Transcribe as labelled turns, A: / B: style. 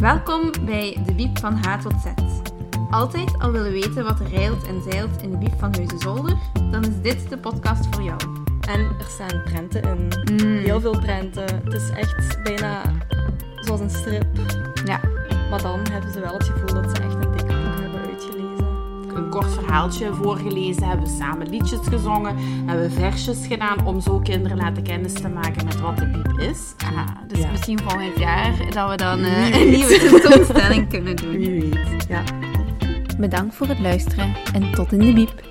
A: Welkom bij de Biep van H tot Z. Altijd al willen weten wat er rijlt en zeilt in de Biep van Heusden-Zolder? Dan is dit de podcast voor jou.
B: En er staan prenten in.
A: Mm.
B: Heel veel prenten. Het is echt bijna zoals een strip.
A: Ja,
B: Maar dan hebben ze wel het gevoel dat ze een
C: kort verhaaltje voorgelezen, hebben we samen liedjes gezongen, hebben we versjes gedaan om zo kinderen laten kennis te maken met wat de biep is.
A: ah, dus
C: Ja.
A: misschien volgend jaar dat we dan eh, een nieuwe tentoonstelling kunnen doen.
B: weet. Ja.
A: Bedankt voor het luisteren en tot in de Biep.